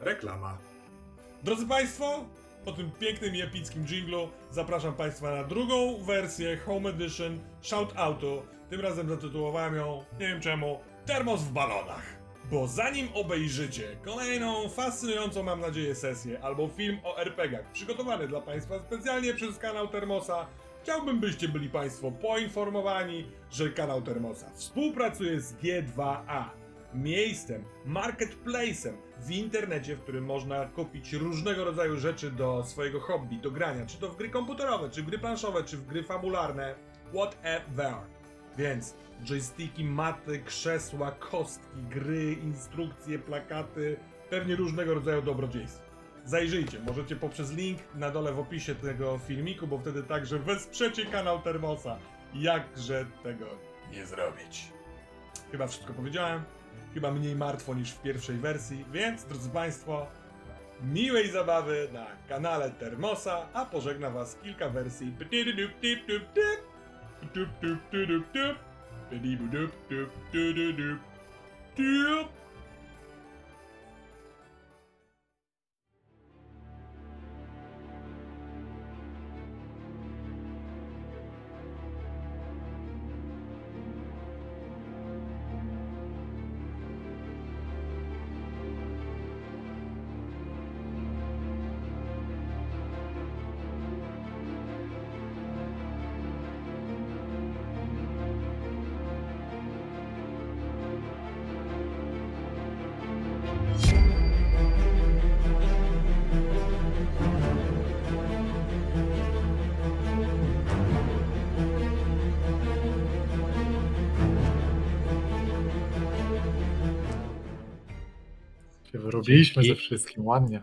Reklama. Drodzy Państwo, po tym pięknym i epickim jinglu zapraszam Państwa na drugą wersję Home Edition Shout. Tym razem zatytułowałem ją, nie wiem czemu, Termos w balonach. Bo zanim obejrzycie kolejną fascynującą, mam nadzieję, sesję albo film o RPGach przygotowany dla Państwa specjalnie przez kanał Termosa, chciałbym, byście byli Państwo poinformowani, że kanał Termosa współpracuje z G2A miejscem, marketplacem w internecie, w którym można kupić różnego rodzaju rzeczy do swojego hobby, do grania, czy to w gry komputerowe, czy w gry planszowe, czy w gry fabularne, whatever. Więc joysticki, maty, krzesła, kostki, gry, instrukcje, plakaty, pewnie różnego rodzaju dobrodziejstwa. Zajrzyjcie, możecie poprzez link na dole w opisie tego filmiku, bo wtedy także wesprzecie kanał Termosa. Jakże tego nie zrobić? Chyba wszystko powiedziałem. Chyba mniej martwo niż w pierwszej wersji, więc drodzy Państwo, miłej zabawy na kanale Termosa, a pożegna Was kilka wersji. Się wyrobiliśmy Dzięki. ze wszystkim, ładnie.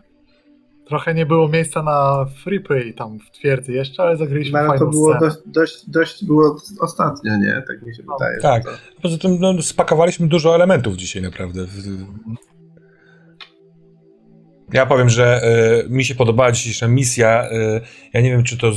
Trochę nie było miejsca na free play tam w twierdzy jeszcze, ale zagraliśmy No, ale fajną to było scenę. dość, dość, dość było ostatnio, nie? Tak mi się wydaje. Tak. to- Poza tym no, spakowaliśmy dużo elementów dzisiaj naprawdę. Ja powiem, że e, mi się podobała dzisiejsza misja. E, ja nie wiem, czy to,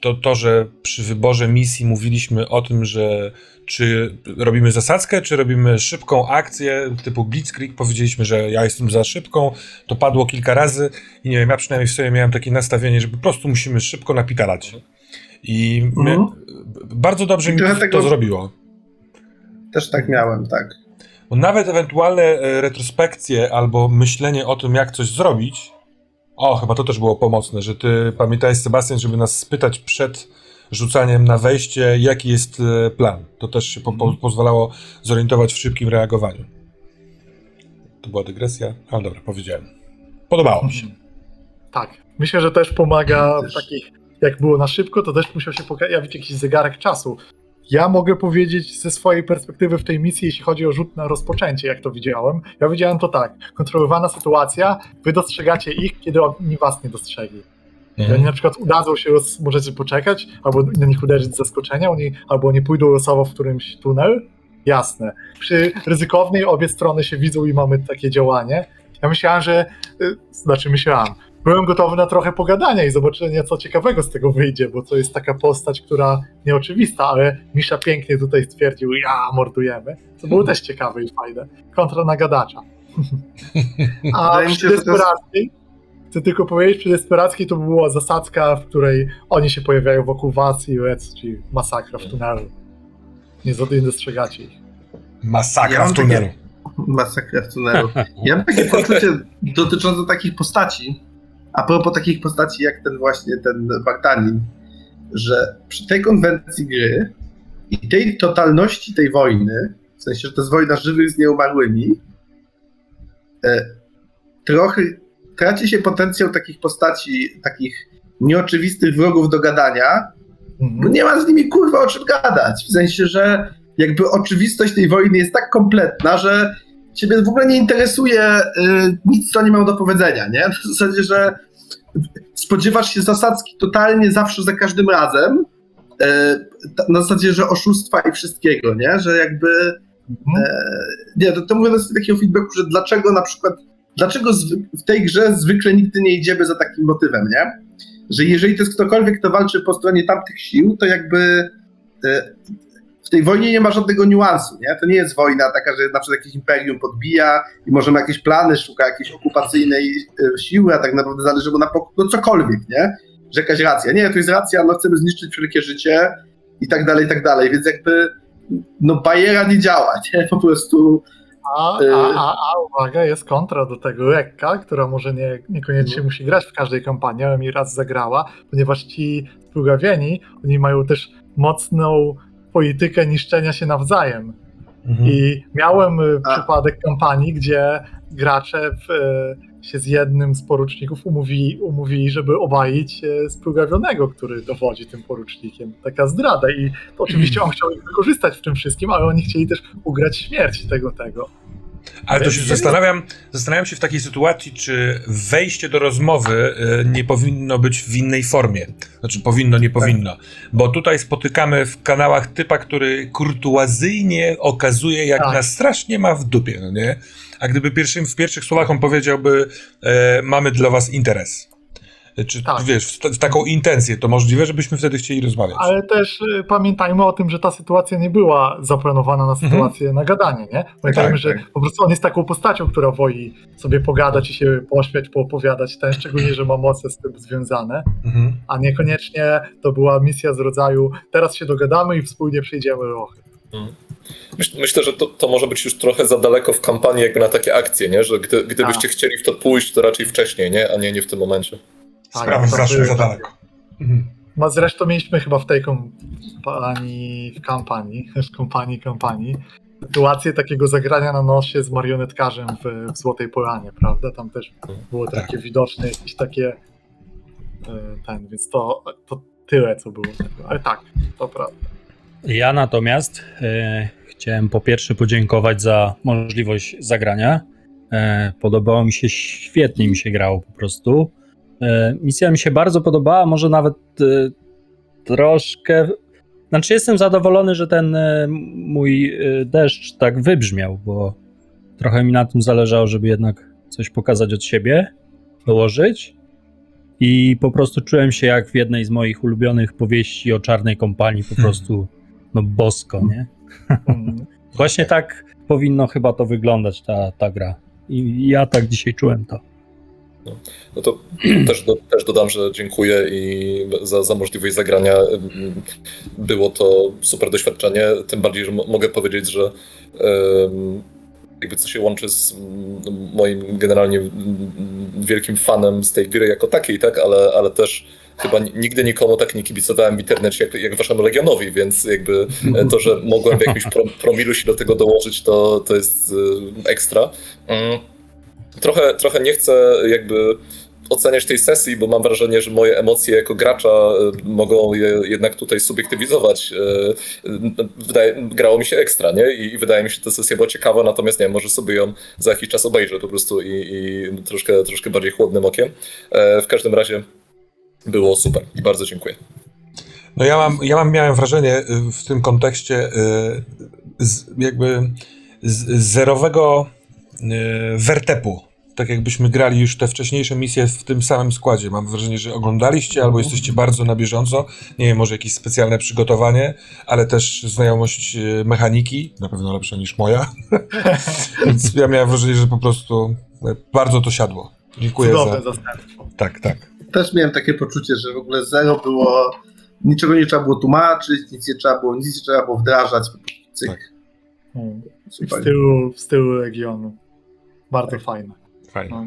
to to, że przy wyborze misji mówiliśmy o tym, że czy robimy zasadzkę, czy robimy szybką akcję typu Blitzkrieg. Powiedzieliśmy, że ja jestem za szybką. To padło kilka razy i nie wiem, ja przynajmniej w sobie miałem takie nastawienie, że po prostu musimy szybko napitalać. I Mhm. bardzo dobrze I mi to tego- zrobiło. Też tak miałem, tak. Bo nawet ewentualne e, retrospekcje albo myślenie o tym, jak coś zrobić. O, chyba to też było pomocne, że ty pamiętałeś, Sebastian, żeby nas spytać przed rzucaniem na wejście, jaki jest e, plan. To też się po, po, pozwalało zorientować w szybkim reagowaniu. To była dygresja, ale dobra, powiedziałem. Podobało mi się. Tak. Myślę, że też pomaga w takich, jak było na szybko, to też musiał się pojawić jakiś zegarek czasu. Ja mogę powiedzieć ze swojej perspektywy w tej misji, jeśli chodzi o rzut na rozpoczęcie, jak to widziałem. Ja widziałem to tak. Kontrolowana sytuacja, wy dostrzegacie ich, kiedy oni was nie dostrzegli. I oni na przykład udadzą się, roz, możecie poczekać, albo na nich uderzyć z zaskoczenia, oni, albo oni pójdą losowo w którymś tunel. Jasne. Przy ryzykownej obie strony się widzą i mamy takie działanie. Ja myślałem, że, y, znaczy myślałem, byłem gotowy na trochę pogadania i zobaczenia, co ciekawego z tego wyjdzie, bo to jest taka postać, która nieoczywista, ale Misza pięknie tutaj stwierdził, ja mordujemy. To było też ciekawe i fajne. Kontra na gadacza. A mi przy się, chcę tylko powiedzieć, przy desperackiej to była zasadzka, w której oni się pojawiają wokół was i lec, czyli masakra w tunelu. Nie, dostrzegacie ich. Masakra Ja w tunelu. Masakra w tunelu. Ja mam takie poczucie dotyczące takich postaci, a propos takich postaci jak ten właśnie, ten Bartanin, że przy tej konwencji gry i tej totalności tej wojny, w sensie, że to jest wojna żywych z nieumarłymi, e, trochę traci się potencjał takich postaci, takich nieoczywistych wrogów do gadania, Mhm. bo nie ma z nimi kurwa o czym gadać. W sensie, że jakby oczywistość tej wojny jest tak kompletna, że ciebie w ogóle nie interesuje y, nic, co oni mają do powiedzenia, nie? W zasadzie, że spodziewasz się zasadzki totalnie zawsze za każdym razem, y, na zasadzie, że oszustwa i wszystkiego, nie? Że jakby Mhm. E, nie, to, to mówię na takiego feedbacku, że dlaczego na przykład, dlaczego w tej grze zwykle nigdy nie idziemy za takim motywem, nie? Że jeżeli to jest ktokolwiek, kto walczy po stronie tamtych sił, to jakby e, w tej wojnie nie ma żadnego niuansu, nie? To nie jest wojna taka, że na przykład jakieś imperium podbija i możemy jakieś plany, szuka jakiejś okupacyjnej e, siły, a tak naprawdę zależy mu na pok- no cokolwiek, nie? Że jakaś racja. Nie, to jest racja, no chcemy zniszczyć wszelkie życie i tak dalej, i tak dalej, więc jakby no bariera nie działa, nie? Po prostu A, Y- a, a, a uwaga, jest kontra do tego lekka, która może nie, niekoniecznie No. musi grać w każdej kampanii, ale mi raz zagrała, ponieważ ci splugawieni, oni mają też mocną politykę niszczenia się nawzajem. Mhm. I miałem y, A. przypadek kampanii, gdzie gracze w, y, się z jednym z poruczników umówili, umówili żeby obalić y, splugawionego, który dowodzi tym porucznikiem. Taka zdrada. I to oczywiście on chciał ich wykorzystać w tym wszystkim, ale oni chcieli też ugrać śmierć tego, tego. Ale to się zastanawiam, zastanawiam się w takiej sytuacji, czy wejście do rozmowy y, nie powinno być w innej formie. Znaczy powinno, nie powinno. Bo tutaj spotykamy w kanałach typa, który kurtuazyjnie okazuje, jak Tak. nas strasznie ma w dupie, no nie? A gdyby pierwszym, w pierwszych słowach on powiedziałby, e, mamy dla was interes. Czy Tak. wiesz, w, w taką intencję, to możliwe, żebyśmy wtedy chcieli rozmawiać. Ale też y, pamiętajmy o tym, że ta sytuacja nie była zaplanowana na sytuację na gadanie, nie? Pamiętajmy, Tak, że tak. po prostu on jest taką postacią, która woli sobie pogadać i się pośmiać, poopowiadać, ten, szczególnie, że ma moce z tym związane, Mhm. a niekoniecznie to była misja z rodzaju teraz się dogadamy i wspólnie przejdziemy lochy. Myśl, myślę, że to, to może być już trochę za daleko w kampanii jakby na takie akcje, nie? Że gdy, gdybyście A. chcieli w to pójść, to raczej wcześniej, nie? A nie, nie w tym momencie. Tak, Sprawy zaszły za daleko. Mhm. No zresztą mieliśmy chyba w tej kampanii, w kampanii, w kampanii, kampanii, sytuację takiego zagrania na nosie z marionetkarzem w, w Złotej Polanie, prawda? Tam też było takie widoczne jakieś takie e, ten, więc to, to tyle, co było tego. Ale tak, to prawda. Ja natomiast e, chciałem po pierwsze podziękować za możliwość zagrania. E, podobało mi się, świetnie mi się grało po prostu. E, misja mi się bardzo podobała, może nawet e, troszkę. Znaczy, jestem zadowolony, że ten e, mój deszcz tak wybrzmiał, bo trochę mi na tym zależało, żeby jednak coś pokazać od siebie, dołożyć. I po prostu czułem się jak w jednej z moich ulubionych powieści o czarnej kompanii, po prostu no bosko, nie? Mm. Właśnie tak powinno chyba to wyglądać, ta, ta gra. I ja tak dzisiaj czułem to. No to też, do, też dodam, że dziękuję i za, za możliwość zagrania. Było to super doświadczenie, tym bardziej, że mo- mogę powiedzieć, że jakby co się łączy z mm, moim generalnie mm, wielkim fanem z tej gry jako takiej, tak, ale, ale też chyba ni- nigdy nikomu tak nie kibicowałem w internecie jak, jak waszemu Legionowi, więc jakby to, że mogłem w jakimś pro, promilu się do tego dołożyć, to, to jest y, ekstra. Mm. Trochę, trochę nie chcę jakby oceniać tej sesji, bo mam wrażenie, że moje emocje jako gracza y, mogą je jednak tutaj subiektywizować. Y, y, Wydaje, grało mi się ekstra, nie? I, wydaje mi się, że ta sesja była ciekawa, natomiast nie wiem, może sobie ją za jakiś czas obejrzę po prostu i, i troszkę, troszkę bardziej chłodnym okiem. E, W każdym razie było super i bardzo dziękuję. No ja mam, ja mam miałem wrażenie w tym kontekście jakby z, zerowego wertepu. Tak jakbyśmy grali już te wcześniejsze misje w tym samym składzie. Mam wrażenie, że oglądaliście albo jesteście bardzo na bieżąco. Nie wiem, może jakieś specjalne przygotowanie, ale też znajomość y, mechaniki, na pewno lepsza niż moja. Więc ja miałem wrażenie, że po prostu y, bardzo to siadło. Dziękuję Cudowne za... zastępstwo. Tak, tak. też miałem takie poczucie, że w ogóle zero było, niczego nie trzeba było tłumaczyć, nic nie trzeba było, nic nie trzeba było wdrażać. Cyk. Tak. Mm. W Super. stylu, w stylu Bardzo fajne. Fajnie. No.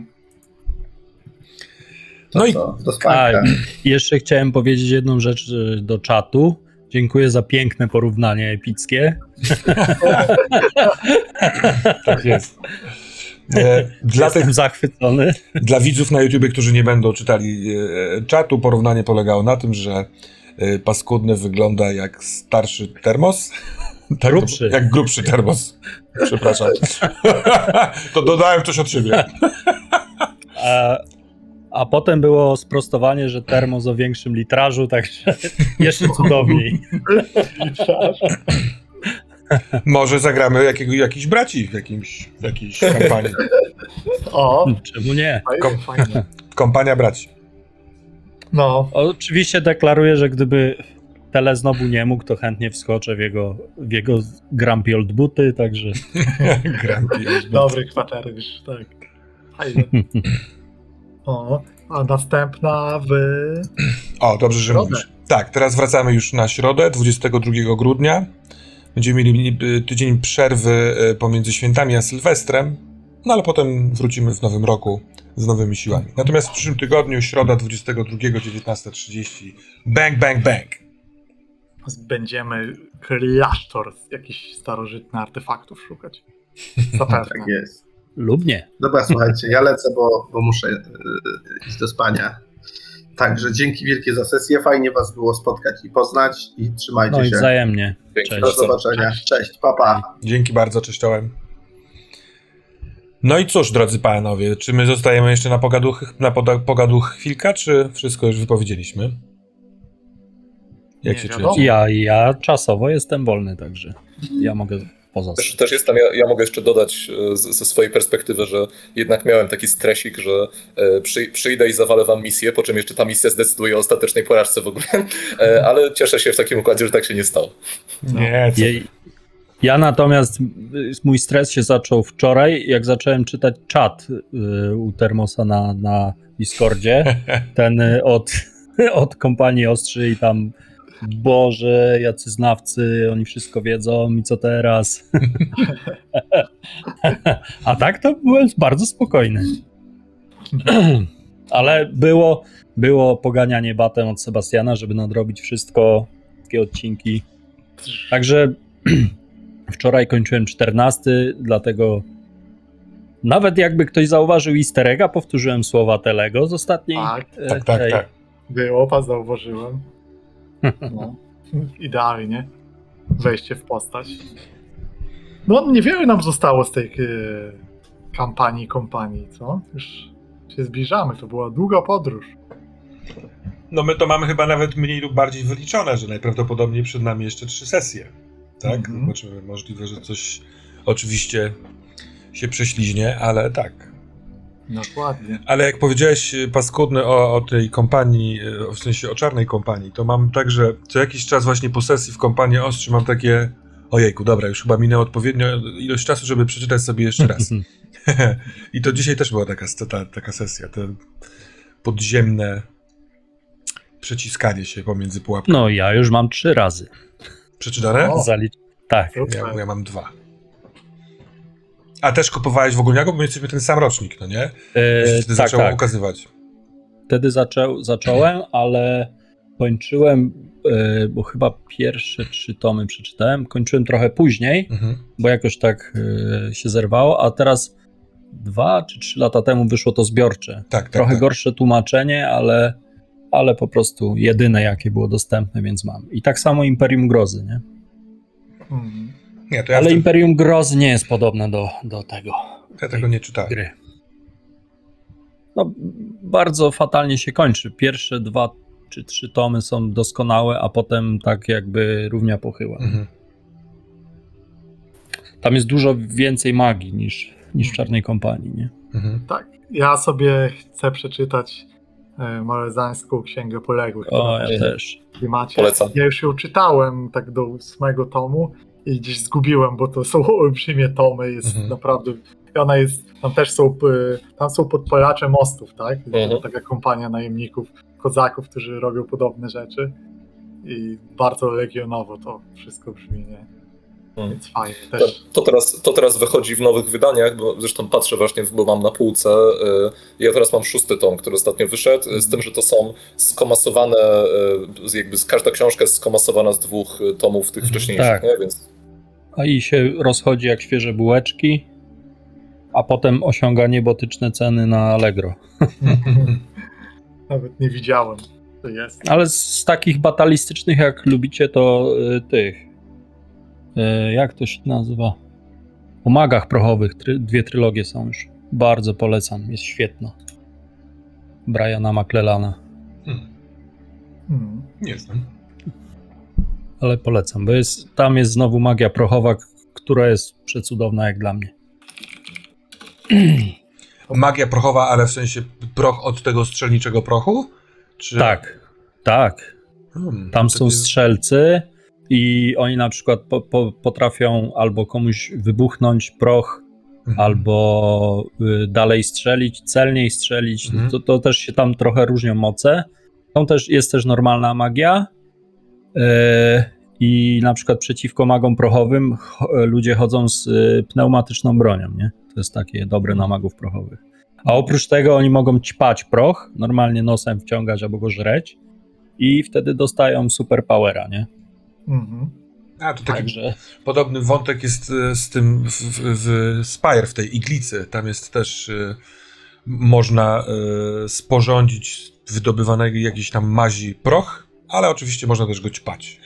No i To, do spanka. I jeszcze chciałem powiedzieć jedną rzecz y, do czatu. Dziękuję za piękne porównanie epickie. tak jest. E, Dla tych Jestem zachwycony. Dla widzów na YouTubie, którzy nie będą czytali e, czatu, porównanie polegało na tym, że e, paskudny wygląda jak starszy termos. Tak, Grubszy. Jak grubszy termos. Przepraszam. to dodałem coś od siebie. A, a potem było sprostowanie, że termos o większym litrażu, także jeszcze cudowniej. Może zagramy jakiego, jakiś braci w, jakimś, w jakiejś kampanii. O, Czemu nie? fajnie. Kompania braci. No, Oczywiście deklaruję, że gdyby tele znowu nie mógł, to chętnie wskoczę w jego, w jego grumpy old buty, także Grumpy. Dobry kwatermistrz, tak. O, a następna w... O, dobrze, że Środę. mówisz. Tak, teraz wracamy już na środę, 22 grudnia. Będziemy mieli y, tydzień przerwy y, pomiędzy świętami a Sylwestrem, no ale potem wrócimy w nowym roku z nowymi siłami. Natomiast w przyszłym tygodniu, środa 22, 19.30, bang, bang, bang. Będziemy klasztor z jakichś starożytnych artefaktów szukać. Zapewne. Tak jest. lub nie. Dobra, słuchajcie, ja lecę, bo, bo muszę e, iść do spania. Także dzięki wielkie za sesję. Fajnie was było spotkać i poznać i trzymajcie No i się. wzajemnie. Dzięki Cześć. Do zobaczenia. Cześć, papa. Pa. Dzięki bardzo, cześciołem. No i cóż, drodzy panowie, czy my zostajemy jeszcze na pogaduch, na pogaduch chwilkę, czy wszystko już wypowiedzieliśmy? Jak Nie się wiadomo. czujecie? Ja, ja czasowo jestem wolny, także ja mogę pozostać. Też, też jestem, ja, ja mogę jeszcze dodać e, z- ze swojej perspektywy, że jednak miałem taki stresik, że e, przy, przyjdę i zawalę wam misję, po czym jeszcze ta misja zdecyduje o ostatecznej porażce w ogóle, e, ale cieszę się w takim układzie, że tak się nie stało. Nie, co? Ja, ja natomiast y, mój stres się zaczął wczoraj, jak zacząłem czytać czat y, u Termosa na, na Discordzie. Ten y, od, od kompanii Ostrzy i tam Boże, jacy znawcy, oni wszystko wiedzą i co teraz. A tak to byłem bardzo spokojny. Ale było, było poganianie batem od Sebastiana, żeby nadrobić wszystko, wszystkie odcinki. Także wczoraj kończyłem 14, dlatego nawet jakby ktoś zauważył easter egga, powtórzyłem słowa Telego z ostatniej. Tak, e, Tak, tak, tak. było, zauważyłem. No, idealnie. Wejście w postać. No, niewiele nam zostało z tej e, kampanii, kompanii, co? Już się zbliżamy, to była długa podróż. No my to mamy chyba nawet mniej lub bardziej wyliczone, że najprawdopodobniej przed nami jeszcze trzy sesje. Tak? Mhm. Zobaczymy. Możliwe, że coś oczywiście się prześliźnie, ale tak. Dokładnie. Ale jak powiedziałeś y, paskudny o, o tej kompanii, y, w sensie o czarnej kompanii, to mam tak, że co jakiś czas właśnie po sesji w kompanii Ostrzy mam takie ojejku, dobra, już chyba minęło odpowiednio ilość czasu, żeby przeczytać sobie jeszcze raz. I to dzisiaj też była taka, ta, taka sesja, te podziemne przeciskanie się pomiędzy pułapkami. No, ja już mam trzy razy. Przeczytane? Zalicz... Tak. Ja, ja mam dwa. A też kupowałeś w ogólniaku, bo my jesteśmy ten sam rocznik, no nie? E, Wtedy tak, zaczęło tak. ukazywać. Wtedy zaczął, zacząłem, ale kończyłem, e, bo chyba pierwsze trzy tomy przeczytałem. Kończyłem trochę później, Mhm. bo jakoś tak e, się zerwało, a teraz dwa czy trzy lata temu wyszło to zbiorcze. Tak, tak. Trochę tak. gorsze tłumaczenie, ale, ale po prostu jedyne, jakie było dostępne, więc mam. I tak samo Imperium Grozy, nie? Mhm. Nie, to ja, ale wtedy, Imperium Grozy nie jest podobne do, do tego ja tego nie czytałem. gry. No, bardzo fatalnie się kończy. Pierwsze dwa czy trzy tomy są doskonałe, a potem tak jakby równia pochyła. Mhm. Tam jest dużo więcej magii niż, niż w Czarnej Kompanii, nie? Mhm. Tak. Ja sobie chcę przeczytać e, Malezańską Księgę Poległych. O, ja też. klimacie. Polecam. Ja już ją czytałem tak do ósmego tomu i gdzieś zgubiłem, bo to są olbrzymie tomy, jest Mhm. naprawdę... I ona jest, tam też są, e, tam są podpalacze mostów, tak? Mhm. Taka kompania najemników, kozaków, którzy robią podobne rzeczy i bardzo legionowo to wszystko brzmi, nie? Mhm. Więc fajnie To, też. to, teraz, to teraz wychodzi w nowych wydaniach, bo zresztą patrzę właśnie, bo mam na półce. y, Ja teraz mam szósty tom, który ostatnio wyszedł, y, z tym, że to są skomasowane, y, z- jakby z- każda książka jest skomasowana z dwóch y, tomów tych Mhm. wcześniejszych, Tak. nie? Więc A i się rozchodzi jak świeże bułeczki, a potem osiąga niebotyczne ceny na Allegro. Nawet nie widziałem, co jest. Ale z, z takich batalistycznych, jak lubicie, to y, tych. Y, jak to się nazywa? O magach prochowych. Try, dwie trylogie są już. Bardzo polecam. Jest świetna. Briana McClellana. Hmm. Hmm. Nie znam. Ale polecam, bo jest, tam jest znowu magia prochowa, która jest przecudowna jak dla mnie. Magia prochowa, ale w sensie proch od tego strzelniczego prochu? Czy... Tak, tak. Hmm, Tam są strzelcy i oni na przykład po, po, potrafią albo komuś wybuchnąć proch, Mhm. albo y, dalej strzelić, celniej strzelić. Mhm. To, to też się tam trochę różnią moce. Tam też jest też normalna magia. Y, I na przykład przeciwko magom prochowym cho- ludzie chodzą z y, pneumatyczną bronią, nie? To jest takie dobre na magów prochowych. A oprócz tego oni mogą ćpać proch, normalnie nosem wciągać albo go żreć i wtedy dostają superpowera, nie? Mhm. A, to taki Także podobny wątek jest e, z tym w, w, w Spire, w tej iglicy. Tam jest też e, można e, sporządzić wydobywanego jakiejś tam mazi proch, ale oczywiście można też go ćpać.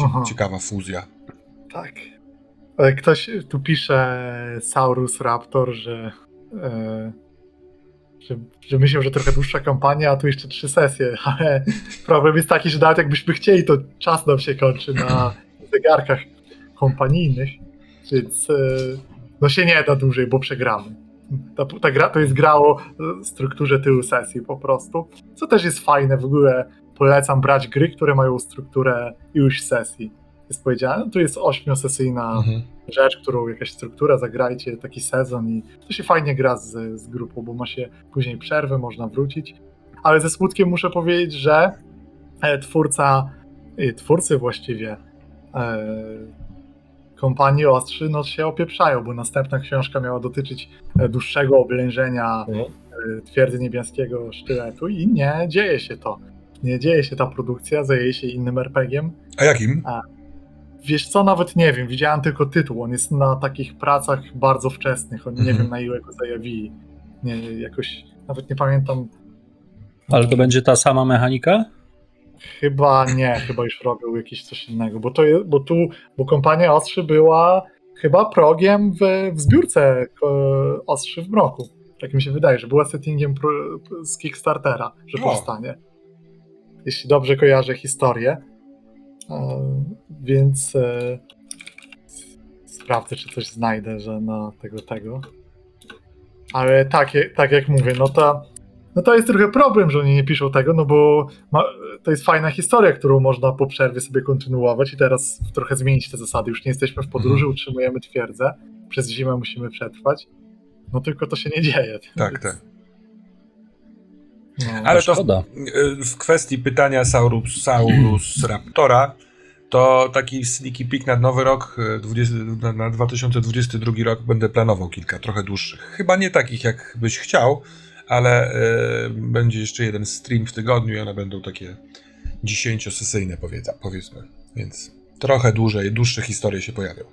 Aha. Ciekawa fuzja. Tak. Ktoś tu pisze Saurus Raptor, że, e, że, że myślę, że trochę dłuższa kampania, a tu jeszcze trzy sesje, ale problem jest taki, że nawet jakbyśmy chcieli, to czas nam się kończy na zegarkach kompanijnych, więc e, no się nie da dłużej, bo przegramy. Ta, ta gra to jest gra o e, strukturze tylu sesji po prostu, co też jest fajne, w ogóle polecam brać gry, które mają strukturę iluś sesji jest powiedziane, no to jest ośmiosesyjna Mhm. rzecz, którą jakaś struktura, zagrajcie taki sezon i to się fajnie gra z, z grupą, bo ma się później przerwę, można wrócić. Ale ze smutkiem muszę powiedzieć, że e, twórca, e, twórcy właściwie kompanii Ostrzy no się opieprzają, bo następna książka miała dotyczyć e, dłuższego oblężenia Mhm. e, twierdzy niebieskiego sztyletu i nie dzieje się to. Nie dzieje się ta produkcja, zajęje się innym RPG-iem, A jakim? Wiesz co, nawet nie wiem, widziałem tylko tytuł. On jest na takich pracach bardzo wczesnych. On nie Mhm. wiem na ile go zajawili. Nie, jakoś nawet nie pamiętam. Ale to będzie ta sama mechanika? Chyba nie, chyba już robił jakieś coś innego. Bo to bo tu, bo kompania Ostrzy była chyba progiem w, w zbiórce ko- Ostrzy w Mroku. Tak mi się wydaje, że była settingiem pro, z Kickstartera, że O. powstanie. Jeśli dobrze kojarzę historię. E, więc e, sprawdzę, czy coś znajdę, że na tego, tego. Ale tak, tak jak mówię, no to, no to jest trochę problem, że oni nie piszą tego, no bo ma, to jest fajna historia, którą można po przerwie sobie kontynuować i teraz trochę zmienić te zasady. Już nie jesteśmy w podróży, Mhm. utrzymujemy twierdzę, przez zimę musimy przetrwać. No tylko to się nie dzieje. Tak, Więc, tak. No, Ale to w, Szkoda. w kwestii pytania Saurus, Saurus Raptora, to taki sneaky peek na nowy rok, e, 20, na, na 2022 rok będę planował kilka, trochę dłuższych. Chyba nie takich, jak byś chciał, ale e, będzie jeszcze jeden stream w tygodniu i one będą takie dziesięciosesyjne powiedza, powiedzmy. Więc trochę dłużej, dłuższe historie się pojawią.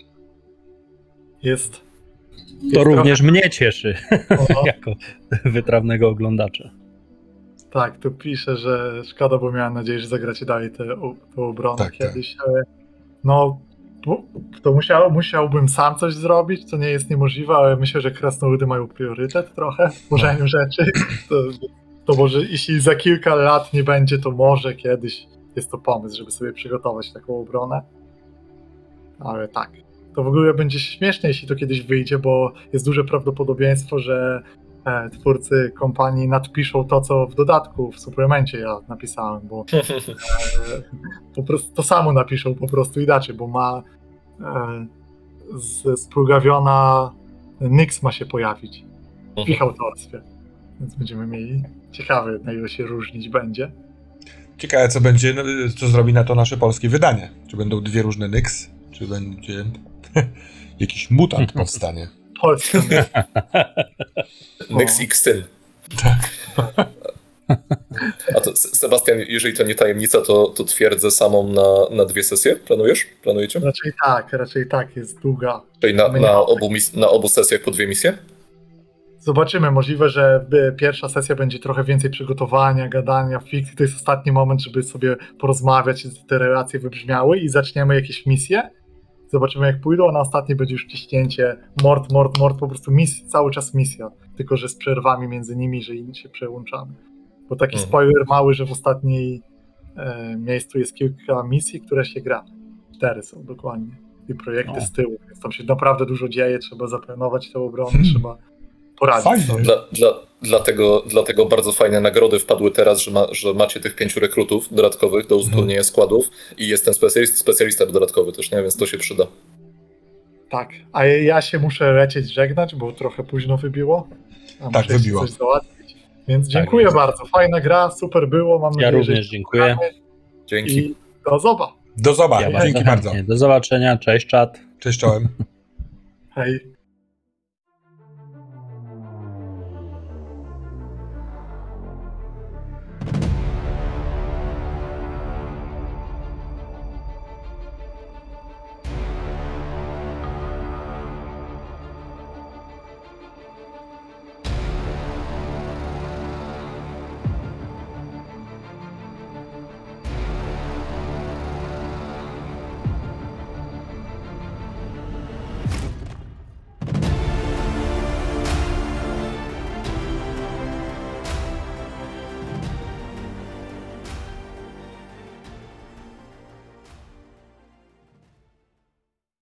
jest. To jest również mnie cieszy, trochę- jako wytrawnego oglądacza. Tak, tu pisze, że szkoda, bo miałem nadzieję, że zagracie dalej tę tę obronę Tak, tak. kiedyś, ale no to musiał, musiałbym sam coś zrobić, co nie jest niemożliwe, ale myślę, że krasnoludy mają priorytet trochę w tworzeniu rzeczy. To, to może jeśli za kilka lat nie będzie, to może kiedyś jest to pomysł, żeby sobie przygotować taką obronę. Ale tak. To w ogóle będzie śmieszne, jeśli to kiedyś wyjdzie, bo jest duże prawdopodobieństwo, że twórcy kompanii nadpiszą to, co w dodatku, w suplemencie ja napisałem, bo e, po prostu to samo napiszą po prostu inaczej, bo ma e, z, splugawiona Nyx ma się pojawić w ich autorstwie. Więc będziemy mieli ciekawe, na ile się różnić będzie. Ciekawe, co będzie, no, co zrobi na to nasze polskie wydanie. Czy będą dwie różne Nyx, czy będzie jakiś mutant powstanie. Polska Nyx. Nyx X Syn. A to Se- Sebastian, jeżeli to nie tajemnica, to, to twierdzę samą na, na dwie sesje. Planujesz? Planujecie? Raczej tak, raczej tak, jest długa. Czyli na, na, obu, na obu sesjach po dwie misje? Zobaczymy, możliwe, że pierwsza sesja będzie trochę więcej przygotowania, gadania, fikcji. To jest ostatni moment, żeby sobie porozmawiać, żeby te relacje wybrzmiały i zaczniemy jakieś misje. Zobaczymy jak pójdą, a na ostatniej będzie już ciśnięcie, mord, mord, mord, po prostu mis, cały czas misja. Tylko, że z przerwami między nimi, że inni się przełączamy. Bo taki Mhm. spoiler mały, że w ostatniej e, miejscu jest kilka misji, które się gra. Cztery są dokładnie. I projekty O. z tyłu, więc tam się naprawdę dużo dzieje, trzeba zaplanować tę obronę, Hmm. trzeba poradzić. Fajnie. sobie. Dla, dla, dlatego, dlatego bardzo fajne nagrody wpadły teraz, że, ma, że macie tych pięciu rekrutów dodatkowych do uzupełnienia składów i jest ten specjalist, specjalista dodatkowy też, nie? Więc to się przyda. Tak, a ja się muszę lecieć żegnać, bo trochę późno wybiło. A Tak, wybiło. Coś załatwić. Więc dziękuję jest. bardzo. Fajna gra, super było. Mam Ja nadzieję, że również dziękuję. Dzięki. I do zoba. Do zobaczenia. Ja Dzięki bardzo. Do zobaczenia, cześć czat. Cześć czołem. Hej.